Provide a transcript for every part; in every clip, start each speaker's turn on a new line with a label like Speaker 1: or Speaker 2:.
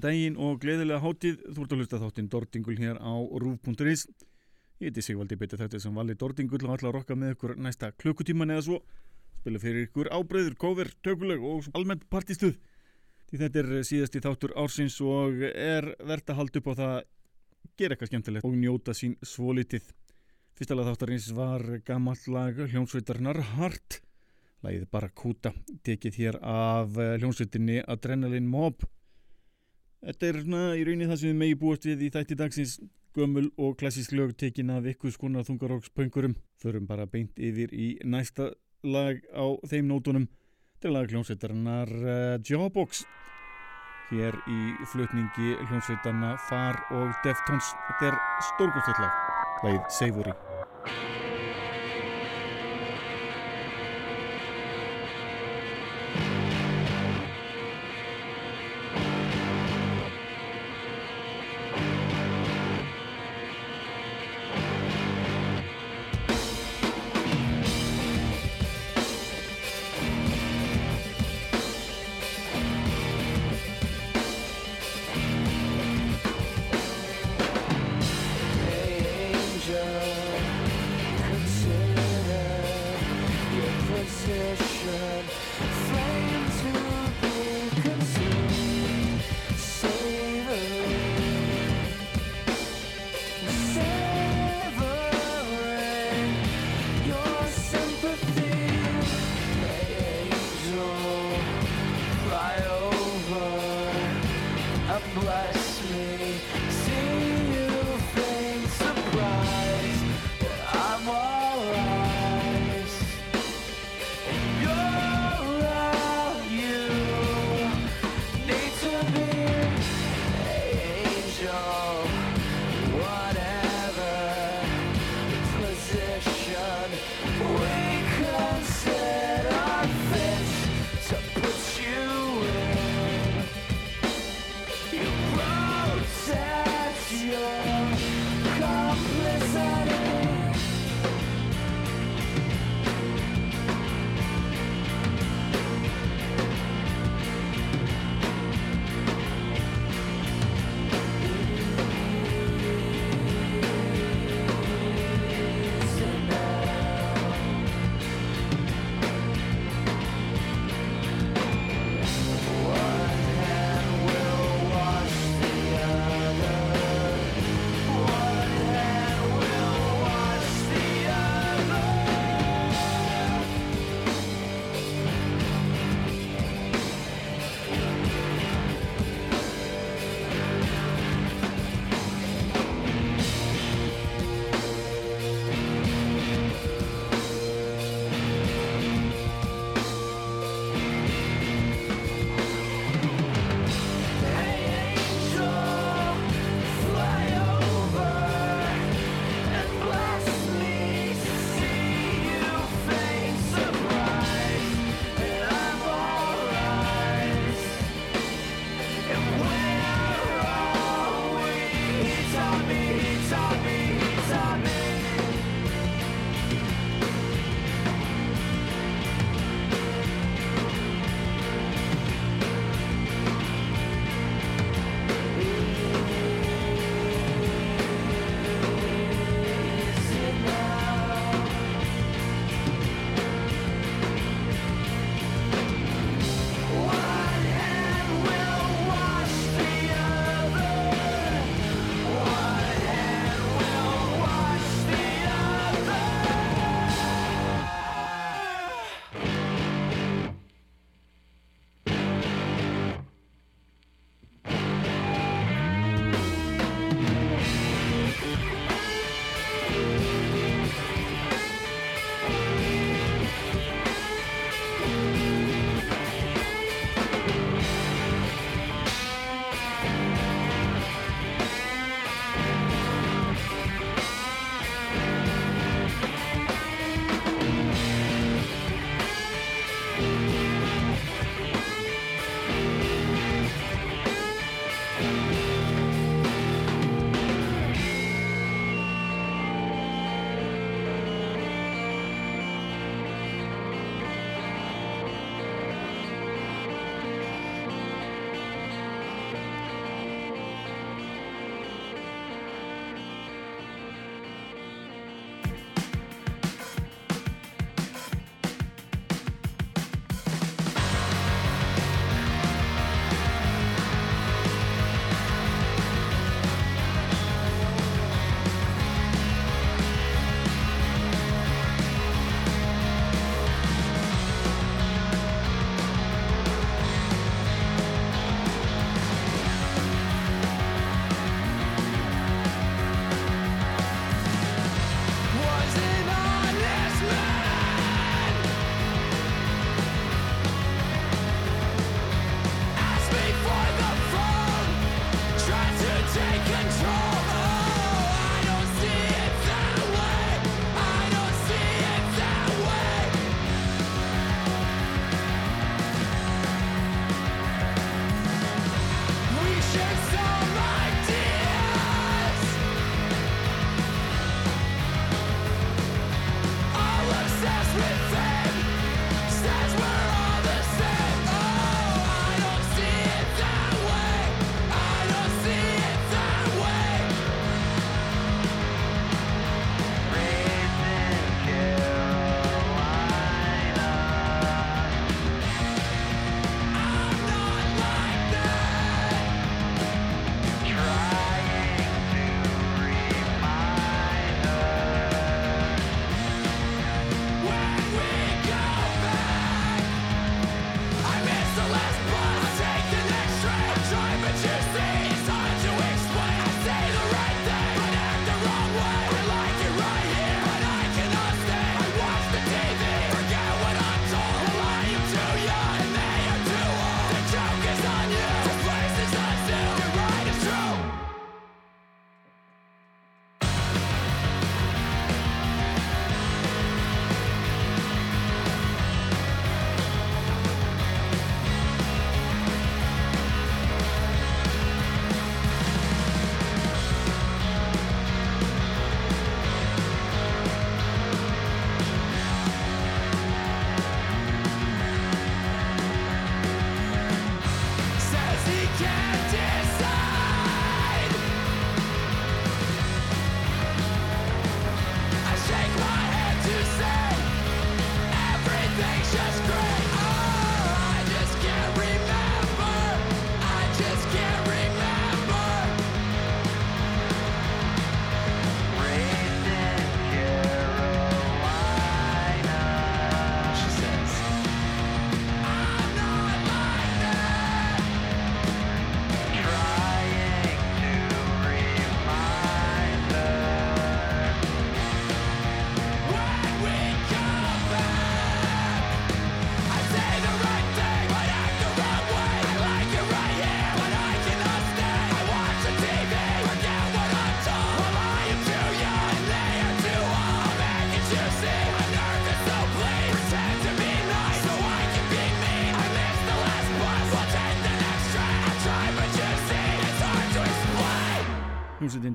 Speaker 1: Góðan daginn og gleðilega hátíð. Þú ert að hlusta þáttinn Dordingul hér á rúf.is. Ég heiti Sigvaldi Betið þetta sem vali Dordingul og ætla að rokka með ykkur næsta klukkutíman eða svo. Spila fyrir ykkur ábreyður, kóver, tökuleg og almennt partistuð. Því þetta er síðasti þáttur ársins og er verðt að halda upp á það að gera eitthvað skemmtilegt og njóta sín svo litið. Fyrsta lag þáttarins var gammalt lag hljómsveitarnar Hart. Læðið bara kúta, tekið hér af hljómsveitinni Adrenaline Mob. Þetta er svona í rauninni það sem við megi búast við í þætti dagsins gömul og klassísk lög tekin af ykkur skonar þungarókspöngurum. Förum bara beint yfir í næsta lag á þeim nótunum. Er lag hljómsveitarinnar uh, Jawbox. Hér í flutningi hljómsveitarna Far og Deftones. Þetta er stórgóðsveit lag. Lagið Savory.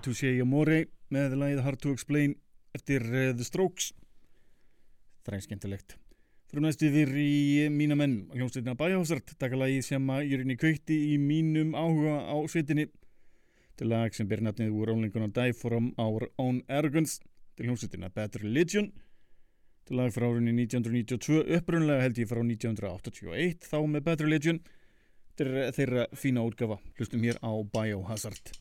Speaker 1: Touché Amore með lagið Hard to Explain eftir uh, The Strokes. Skemmtilegt. Fyrir næstu yfir í mína menn hljómsveitina Bæjáhásart taka lagið sem að ég er inn í kveitti í mínum áhuga á sveitinni. Til lag sem ber nafnið úr Gonna Die From Our Own Arrogance. Til hljómsveitina Bad Religion. Til lag frá árunni 1992 upprunlega held ég frá 1981 þá með Bad Religion. Þetta er þeirra fína útgafa. Hlustum hér á Biohazard.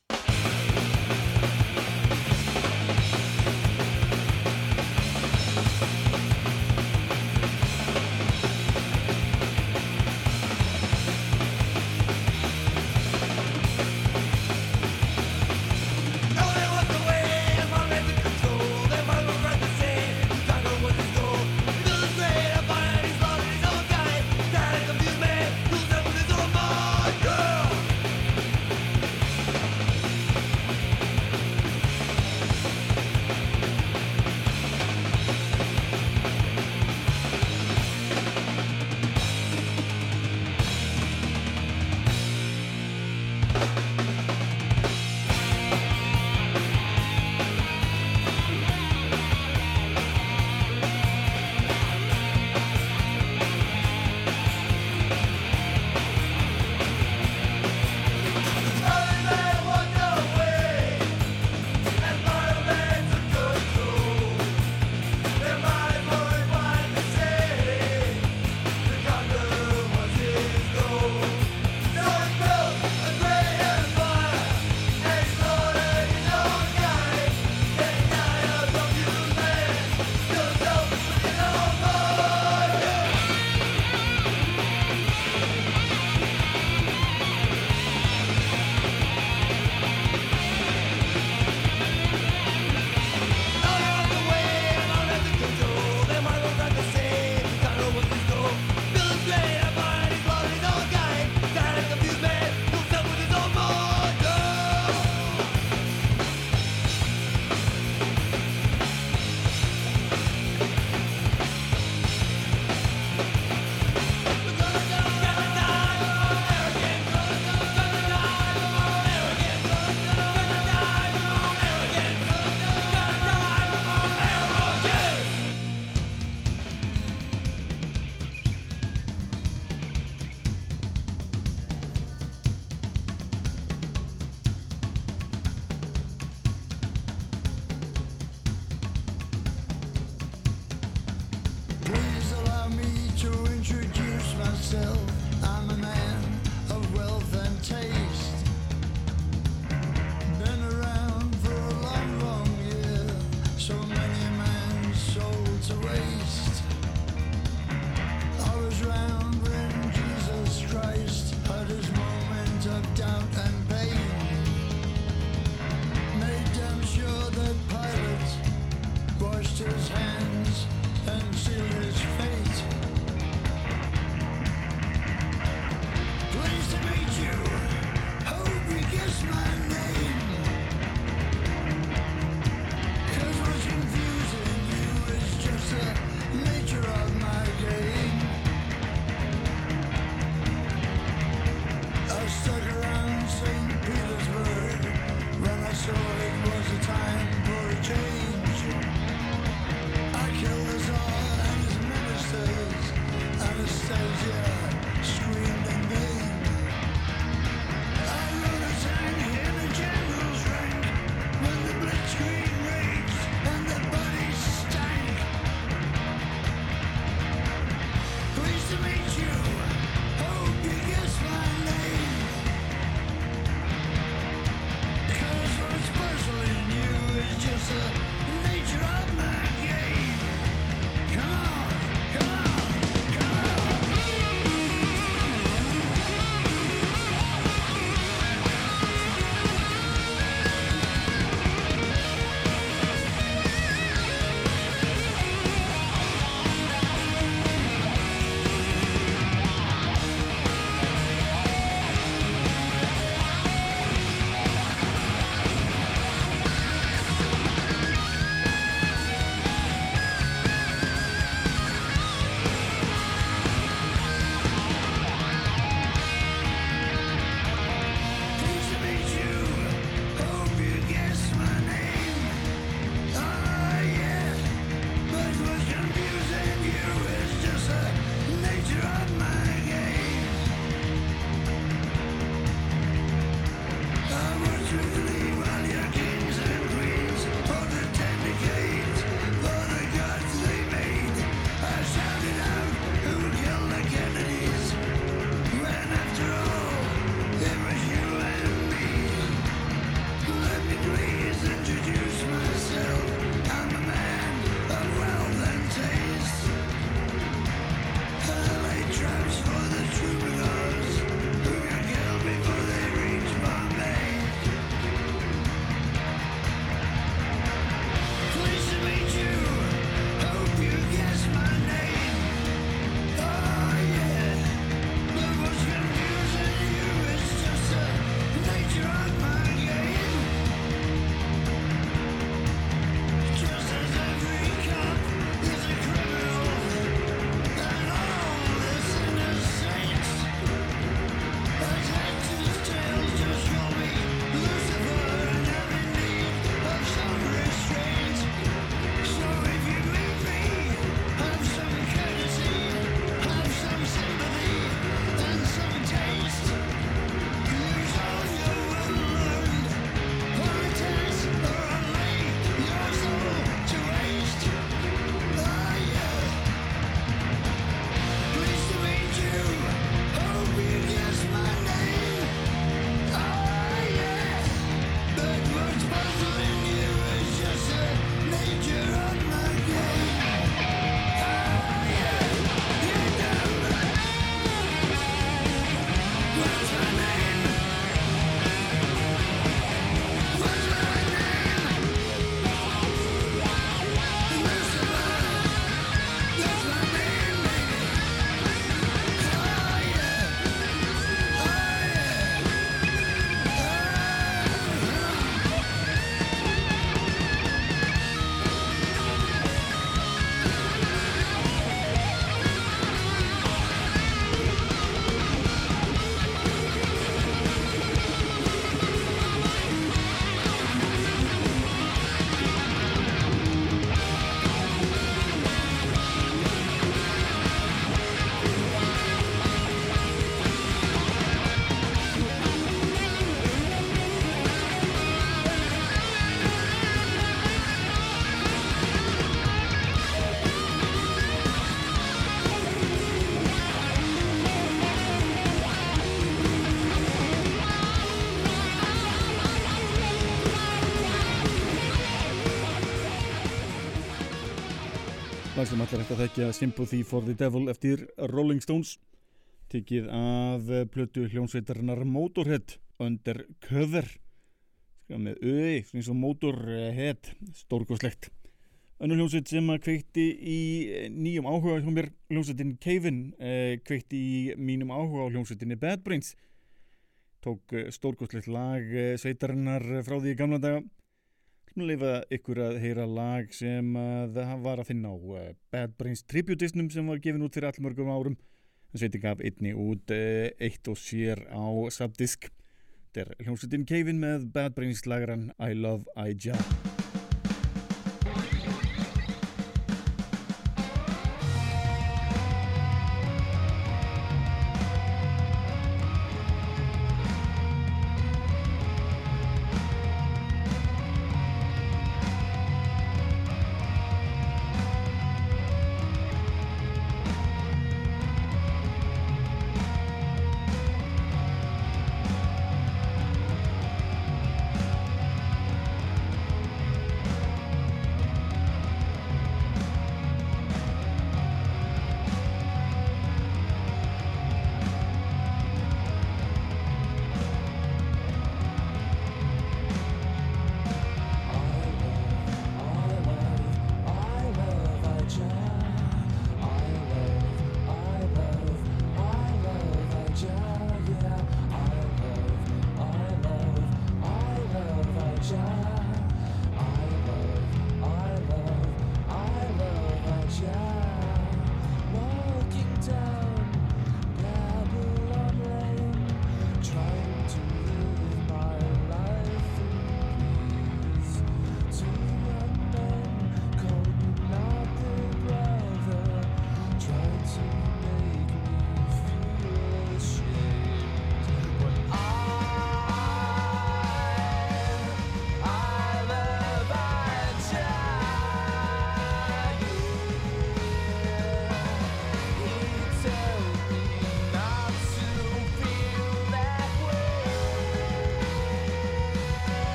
Speaker 1: Lag sem allar eftir að þekkja Sympathy for the Devil eftir Rolling Stones. Tekið af plötu hljónsveitarnar Motorhead Undercover. Með öði, eins og Motorhead stórgóðslegt önnur hljónsveit sem að kveikti í nýjum áhuga hjá mér hljónsveitin Kevin eh, kveikti í mínum áhuga á hljónsveitinni Bad Brains. Tók stórgóðslegt lag eh, sveitarinnar frá því gamla daga leifa ykkur að heyra lag sem það var að finna á uh, Bad Brains tributistnum sem var gefin út fyrir allmörgum árum. Það sveiti gaf einni út uh, eitt og sér á subdisk. Þetta er hljómsveitin Kevin með Bad Brains lagaran I Love Ija.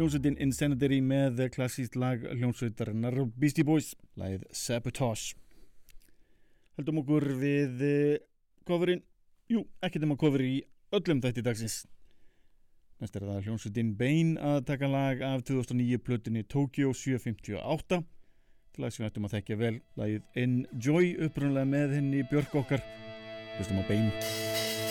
Speaker 1: Hljómsveitin Insanity með klassíst lag hljómsveitarinnar Beastie Boys, lagið Sabotage. Heldum okkur við kofurinn, eh, jú, ekkert um að kofur í öllum þætti dagsins. Næst er það hljómsveitin Bane að taka lag af 2009 plötunni Tokyo 758. Til að sem við ættum að þekkja vel, lagið Enjoy upprunlega með henni Björk okkar. Hlustum á Bane.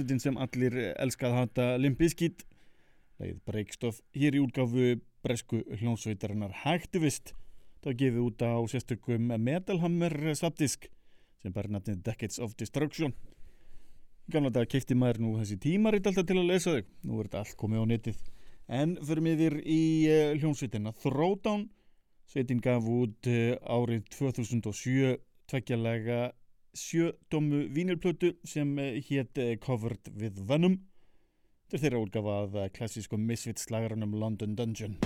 Speaker 1: hljómsveitin sem allir elskað handa Limp Bizkit. Leið breykstof hér í útgáfu bresku hljómsveitarinnar Hacktivist. Það gefið út á sérstökum Metalhammer slapdisk sem bæri nattin Decades of Destruction. Gamla dag keipti maður nú þessi tímaritt alltaf til að lesa þau. Nú er þetta allt komið á netið. En fyrir miðir í eh, hljómsveitina Throwdown. Sveitin gaf út eh, árið 2007 tveggjalega sjödómu vínilplötu sem eh, hétt eh, Covered with Venom. Til þeirra útgafað eh, klassísku misvitslagranum London Dungeon.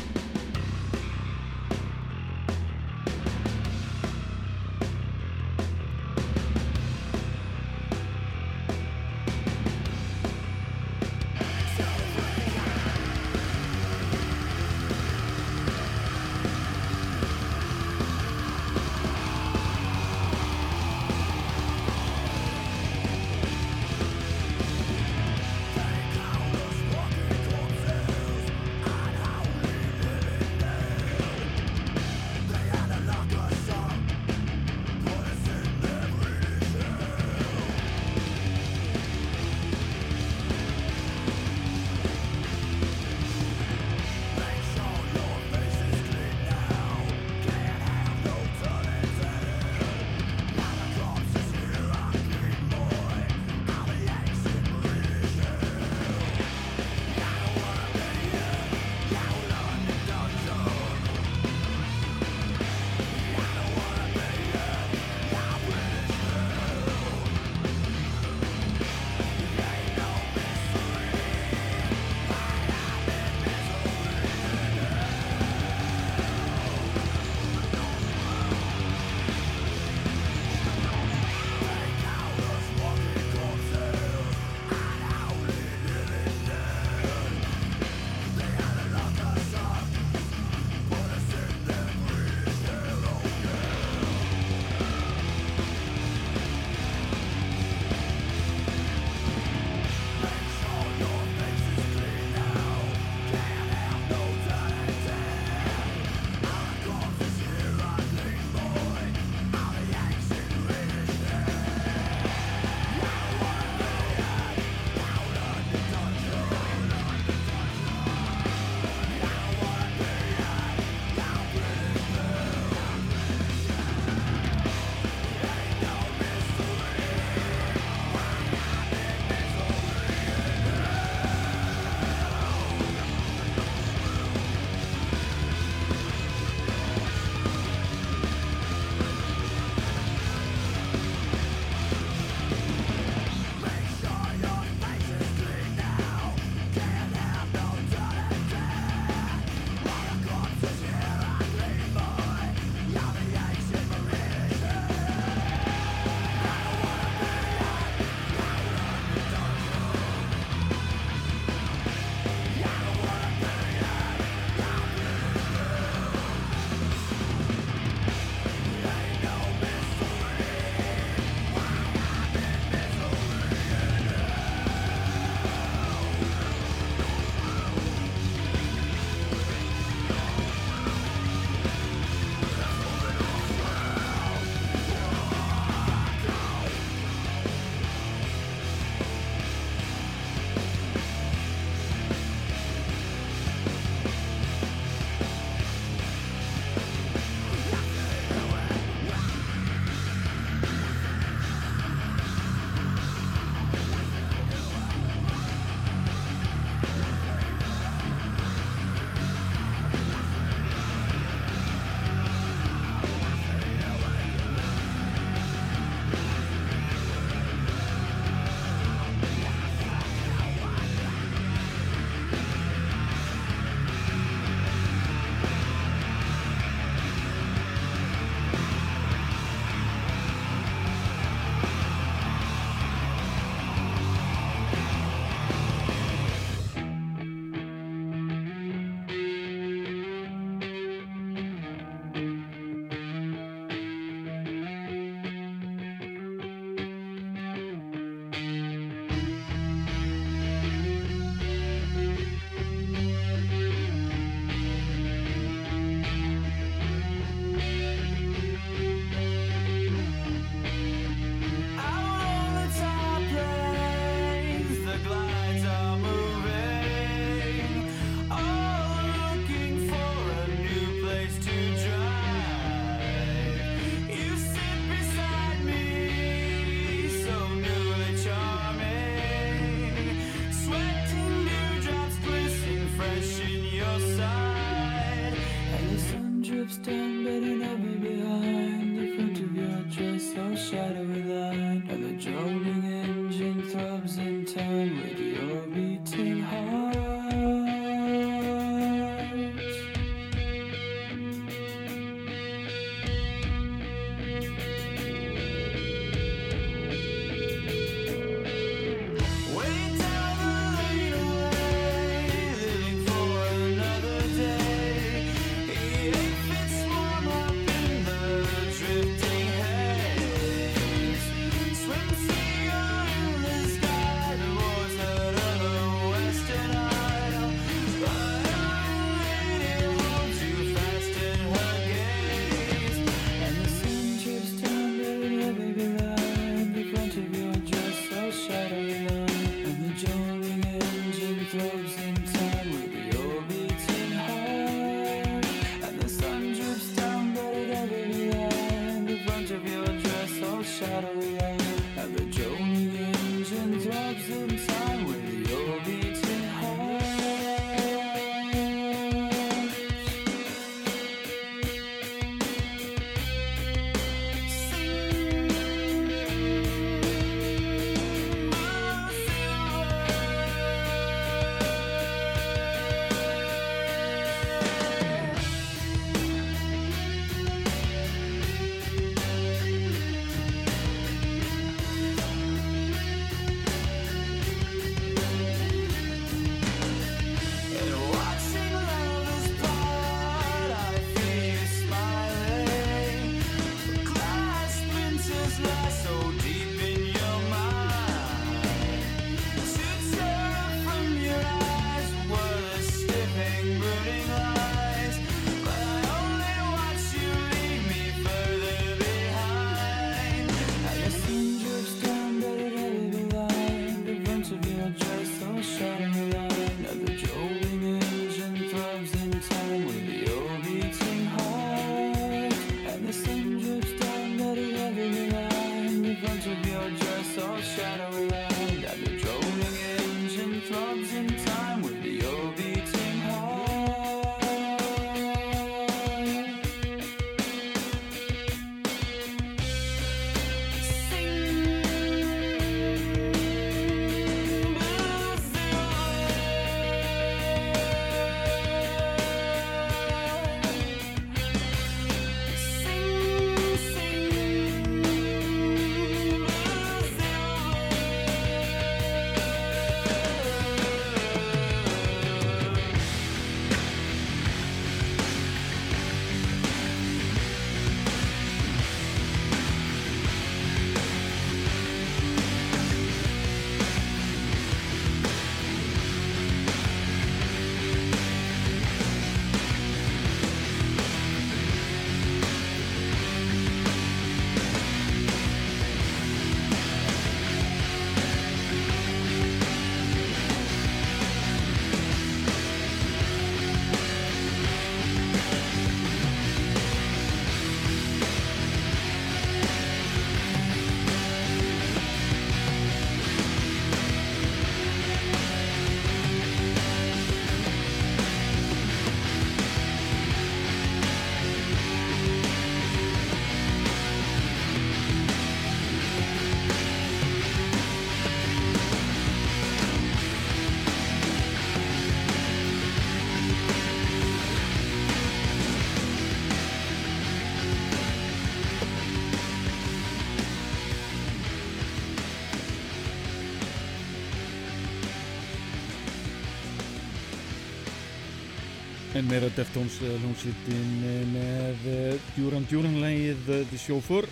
Speaker 2: meira Deftones hljómsveitin eh, með eh, Duran Duran lægið eh, The Chauffeur.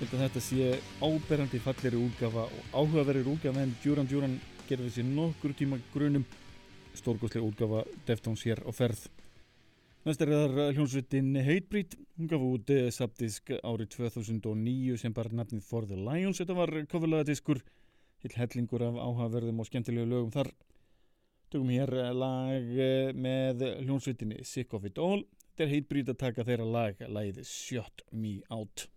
Speaker 2: Þetta sé áberandi falleri útgafa og áhugaverðir útgafa en Duran Duran gerði þessi nokkur tíma grunum. Stórgóðslega útgafa Deftones hér á ferð. Næst er það hljómsveitin Hatebreed. Hún gaf út sabdisk árið 2009 sem bara nafnið For the Lions. Þetta var kofurlega diskur. Hill hellingur af áhugaverðum og skemmtilegu lögum þar. Tökum hér eh, lag eh, með hljónsvitinni Sick of it all. Þetta er heitbrýt að taka þeirra lag, lagið Shut Me Out.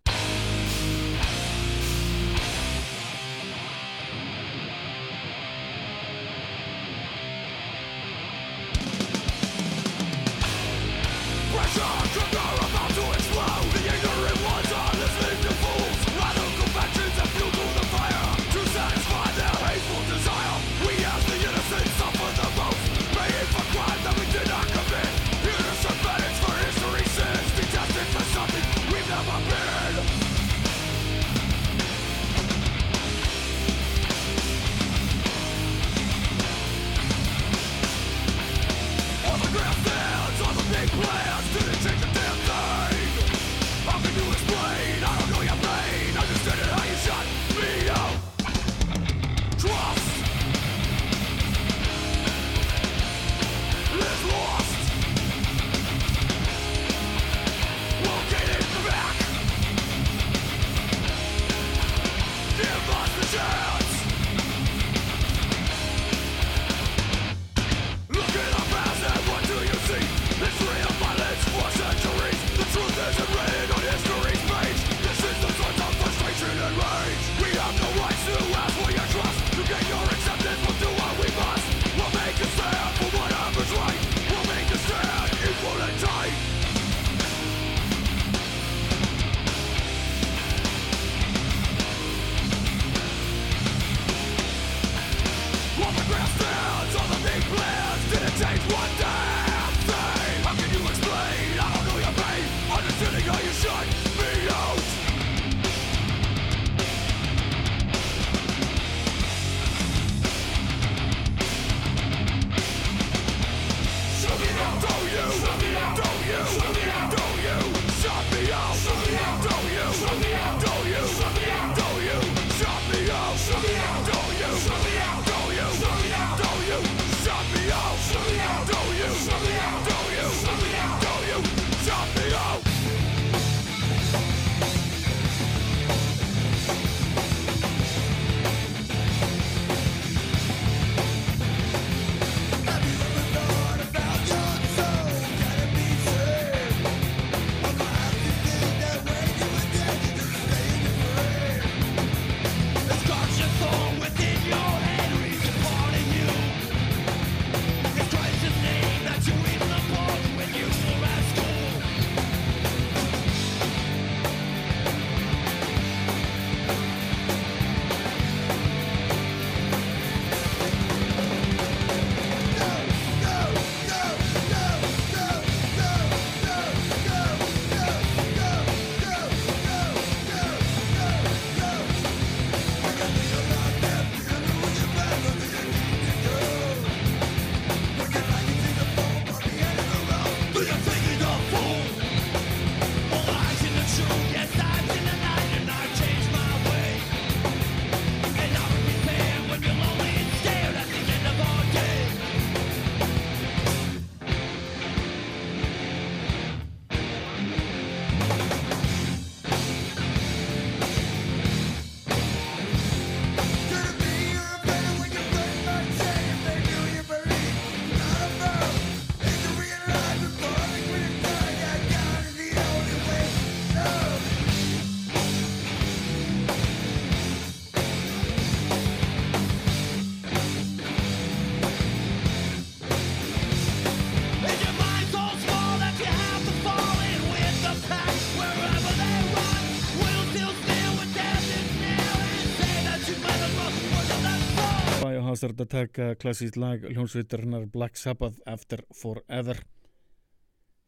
Speaker 1: fannst
Speaker 2: þetta að taka klassíkt lag hljómsveitarnar Black Sabbath After Forever.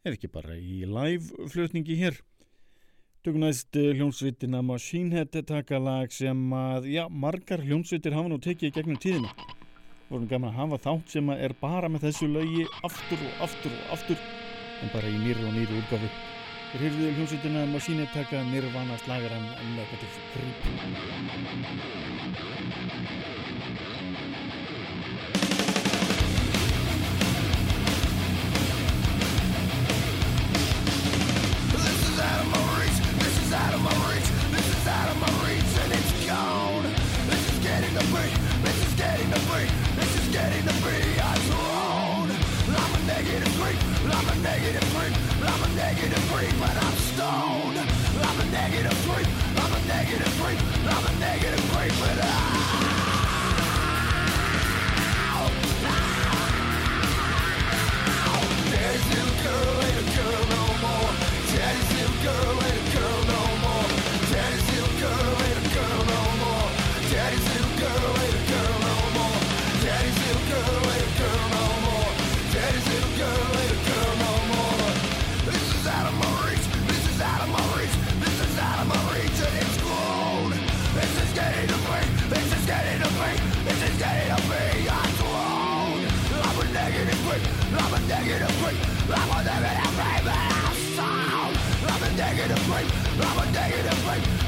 Speaker 2: Er ekki bara í live flutningi hér. Tökum næst eh, hljómsveitina Machine Head taka lag sem að, já, margar hljómsveitir hafa nú tekið í gegnum tíðina.
Speaker 1: Vorum gaman að hafa þátt sem að er bara með þessu lögi aftur og aftur og aftur en bara í nýri og nýri úrgafi Þér heyrðuðu hljómsveitina Machine Head taka nirvana slagaran
Speaker 3: en lögatill grip This is out of my reach and it's gone This is getting to be This is getting to be This is getting to be I'm I'm a negative I'm a negative I'm a negative But I'm stoned I'm a negative freak I'm a negative freak I'm a negative freak But I'm digging break. I'm a digging a break. I'm a digging a break.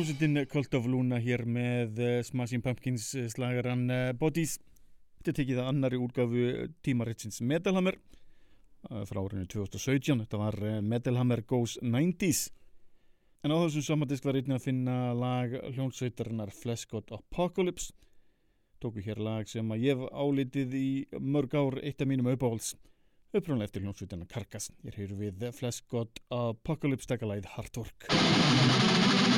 Speaker 1: Hljómsveitin Cult of Luna hér með uh, Smashing Pumpkins uh, slagaran uh, Bodies. Þetta tekið að annari úrgafu tímaritsins Metal Hammer uh, frá árinu 2017 Þetta var uh, Metal Hammer Goes 90s En á þessum samandisk var einnig að finna lag hljómsveitarinnar Fleshgod Apocalypse. Tóku hér lag sem að ég álitið í mörg ár eitt af mínum uppáhalds. Upprúnlega eftir hljómsveitina Karkas Ég heyru við Fleshgod Apocalypse takalæð Hardwork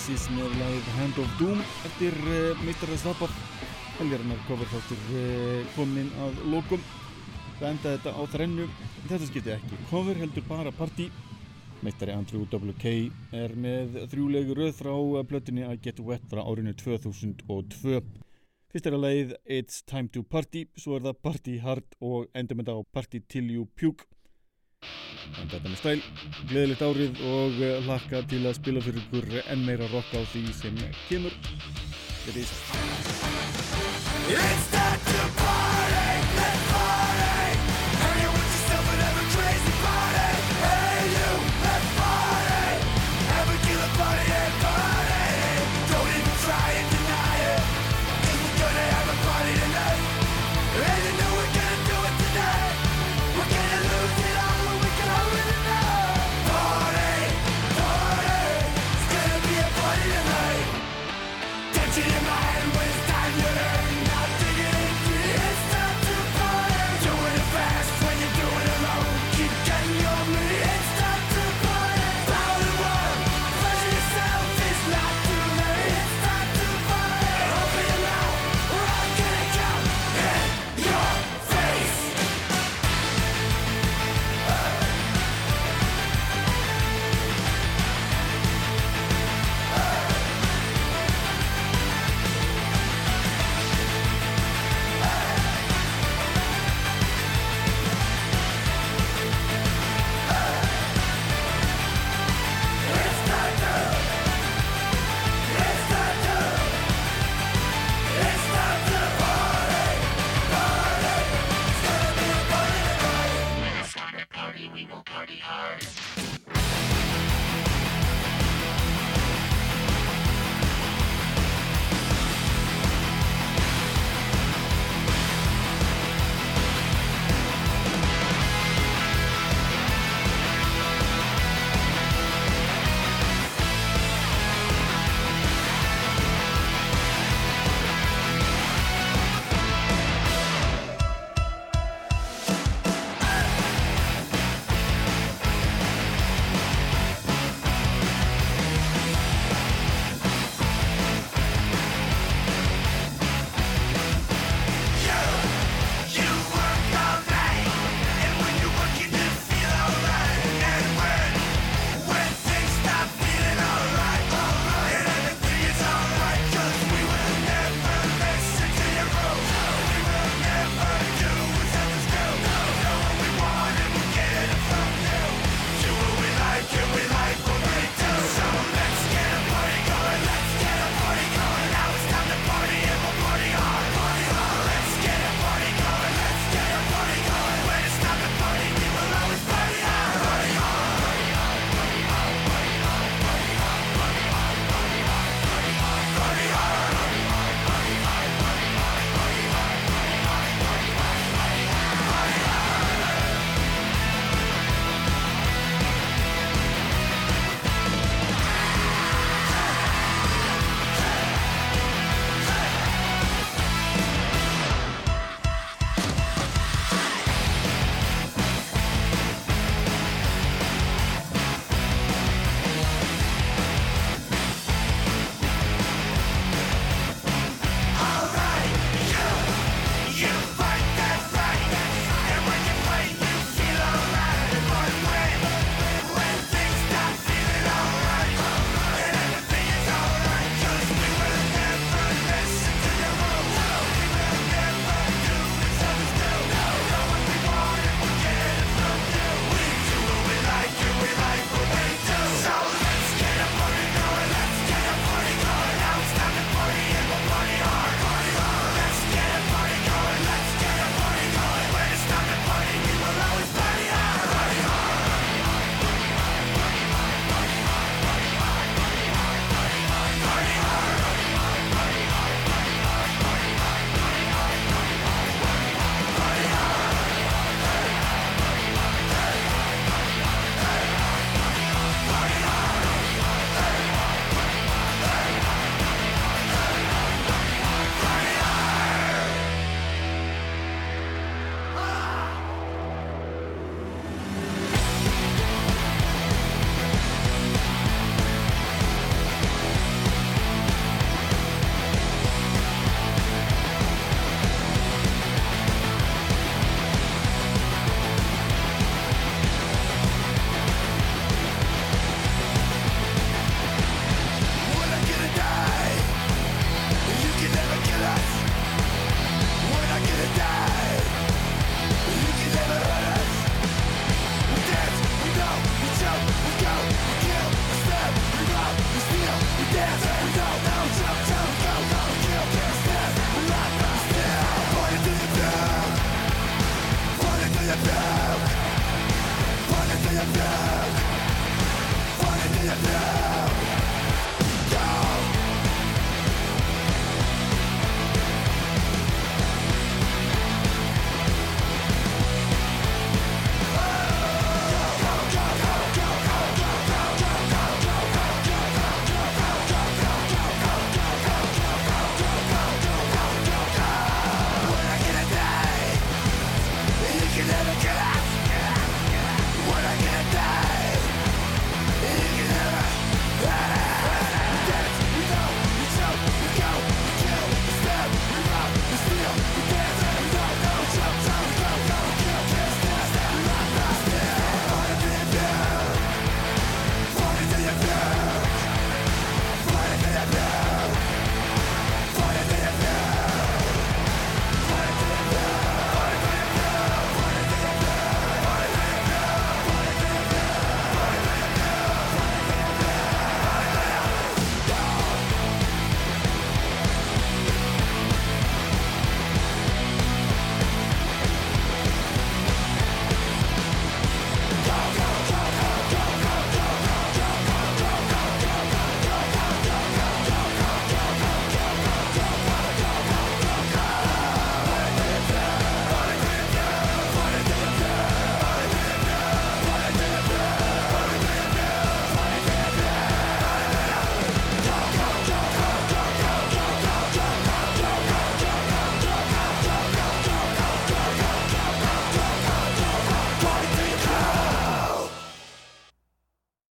Speaker 1: Isis með lagið Hand of Doom. Eftir uh, Mr. Zappa helgarinnar cover þáttur uh, komin að lokum. Það endaði þetta á þrennu. Þetta skipti ekki cover heldur bara party Meistari Andrew WK er með þrjúlegu röð frá blöttinni að Get Wet frá árinu 2002 Fyrst er að leið It's Time to Party, svo er það Party Hard og endur með það á Party Till You Puke en þetta með stæl, gleðilegt árið og eh, hlakka til að spila fyrir ykkur enn meira rock á því sem kemur. Þetta er
Speaker 3: It's